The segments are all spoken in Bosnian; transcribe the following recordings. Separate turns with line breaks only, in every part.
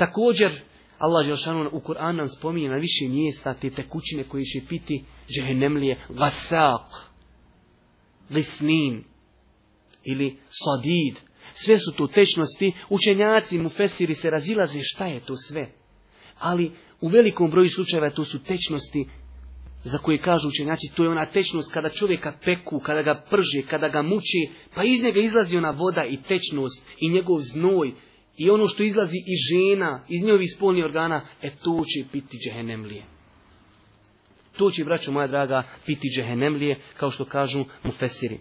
Također, Allah Želšanu u Kur'an nam spominje na više mjesta te tekućine koje će piti džehennemlije vasak, lisnin ili sadid. Sve su to tečnosti, učenjaci mu fesiri se razilaze šta je to sve. Ali u velikom broju slučajeva to su tečnosti za koje kažu učenjaci, to je ona tečnost kada čovjeka peku, kada ga prži, kada ga muči, pa iz njega izlazi ona voda i tečnost i njegov znoj i ono što izlazi iz žena, iz njihovih spolnih organa, e to će piti Džehenemlije. To će, braćo moja draga, piti Džehenemlije, kao što kažu mu fesiri.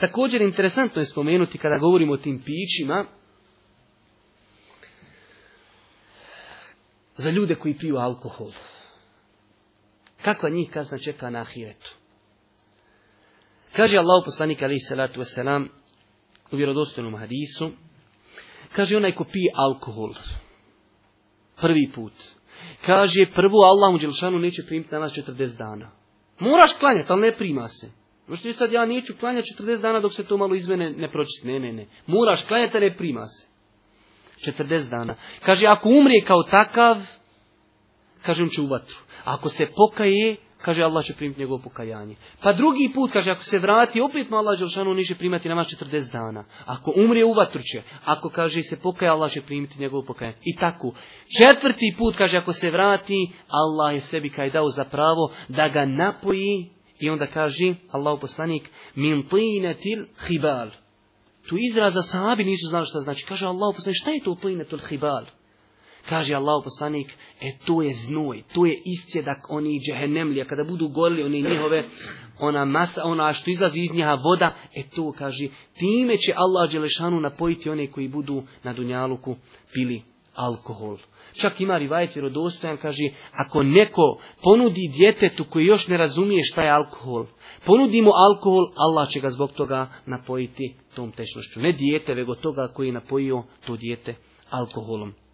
Također, interesantno je spomenuti kada govorimo o tim pićima, za ljude koji piju alkohol. Kakva njih kazna čeka na ahiretu? Kaže Allah poslanik alaih salatu wasalam u vjerodostojnom hadisu, Kaže onaj ko pije alkohol. Prvi put. Kaže prvo Allah mu neće primiti na nas 40 dana. Moraš klanjati, ali ne prima se. Možeš sad ja neću klanjati 40 dana dok se to malo izmene ne pročiti? Ne, ne, ne. Moraš klanjati, ne prima se. 40 dana. Kaže, ako umrije kao takav, kaže on će u vatru. Ako se pokaje, kaže Allah će primiti njegovo pokajanje. Pa drugi put, kaže, ako se vrati, opet mu Allah Đelšanu niže primati nama 40 dana. Ako umrije u Ako, kaže, se pokaja, Allah će primiti njegovo pokajanje. I tako. Četvrti put, kaže, ako se vrati, Allah je sebi kaj dao za pravo da ga napoji i onda kaže, Allah poslanik, min til hibal. Tu izraza sahabi nisu znali što znači. Kaže Allah poslanik, šta je to til hibal? Kaže Allah poslanik, e to je znoj, to je iscjedak oni džehennemlija, kada budu gorili oni njihove, ona masa, ona što izlazi iz njeha voda, e to kaže, time će Allah Đelešanu napojiti one koji budu na Dunjaluku pili alkohol. Čak ima rivajet vjerodostojan, kaže, ako neko ponudi djetetu koji još ne razumije šta je alkohol, ponudi mu alkohol, Allah će ga zbog toga napojiti tom tečnošću. Ne dijete, vego toga koji je napojio to dijete alkoholom.